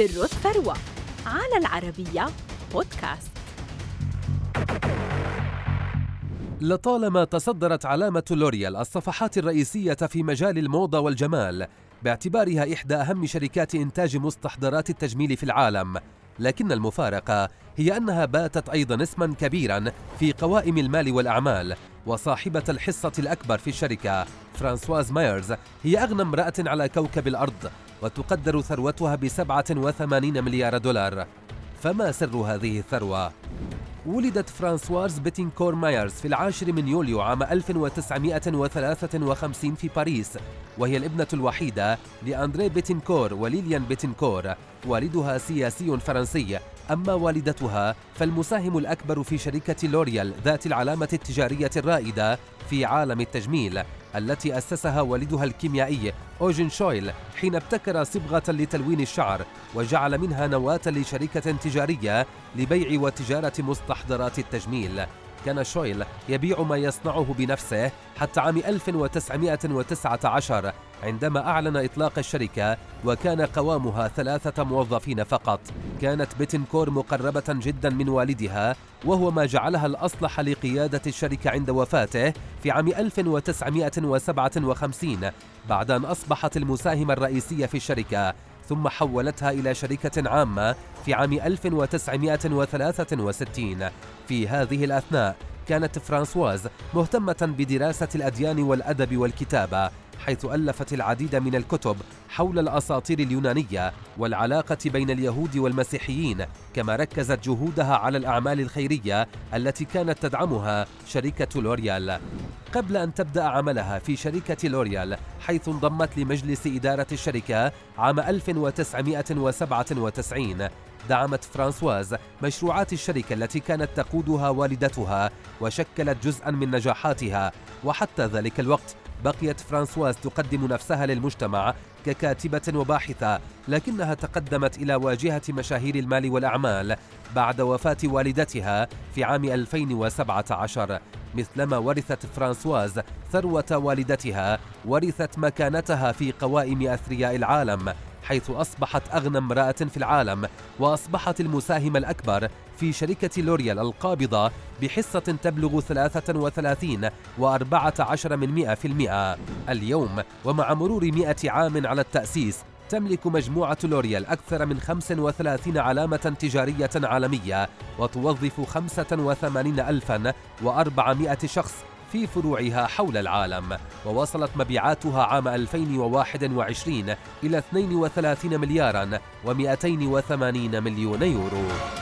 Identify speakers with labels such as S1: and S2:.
S1: سر الثروة على العربية بودكاست.
S2: لطالما تصدرت علامة لوريال الصفحات الرئيسية في مجال الموضة والجمال باعتبارها إحدى أهم شركات إنتاج مستحضرات التجميل في العالم. لكن المفارقة هي أنها باتت أيضا اسما كبيرا في قوائم المال والأعمال وصاحبة الحصة الأكبر في الشركة فرانسواز مايرز هي أغنى امرأة على كوكب الأرض. وتقدر ثروتها بسبعة وثمانين مليار دولار فما سر هذه الثروة؟ ولدت فرانسواز بيتينكور مايرز في العاشر من يوليو عام 1953 في باريس وهي الابنة الوحيدة لأندري بيتينكور وليليان بيتينكور والدها سياسي فرنسي أما والدتها فالمساهم الأكبر في شركة لوريال ذات العلامة التجارية الرائدة في عالم التجميل التي أسسها والدها الكيميائي أوجن شويل حين ابتكر صبغة لتلوين الشعر وجعل منها نواة لشركة تجارية لبيع وتجارة مستحضرات التجميل. كان شويل يبيع ما يصنعه بنفسه حتى عام 1919 عندما أعلن إطلاق الشركة وكان قوامها ثلاثة موظفين فقط. كانت بيتنكور مقربة جدا من والدها وهو ما جعلها الأصلح لقيادة الشركة عند وفاته في عام 1957 بعد أن أصبحت المساهمة الرئيسية في الشركة ثم حولتها إلى شركة عامة في عام 1963 في هذه الأثناء كانت فرانسواز مهتمة بدراسة الأديان والأدب والكتابة حيث ألفت العديد من الكتب حول الأساطير اليونانية والعلاقة بين اليهود والمسيحيين كما ركزت جهودها على الأعمال الخيرية التي كانت تدعمها شركة لوريال. قبل أن تبدأ عملها في شركة لوريال حيث انضمت لمجلس إدارة الشركة عام 1997 دعمت فرانسواز مشروعات الشركة التي كانت تقودها والدتها وشكلت جزءا من نجاحاتها وحتى ذلك الوقت بقيت فرانسواز تقدم نفسها للمجتمع ككاتبة وباحثة لكنها تقدمت إلى واجهة مشاهير المال والأعمال بعد وفاة والدتها في عام 2017 مثلما ورثت فرانسواز ثروة والدتها ورثت مكانتها في قوائم أثرياء العالم. حيث أصبحت أغنى امرأة في العالم وأصبحت المساهمة الأكبر في شركة لوريال القابضة بحصة تبلغ 33 و14 من 100 في المئة. اليوم ومع مرور 100 عام على التأسيس تملك مجموعة لوريال أكثر من 35 علامة تجارية عالمية وتوظف 85400 شخص في فروعها حول العالم ووصلت مبيعاتها عام 2021 إلى 32 مليارا و280 مليون يورو.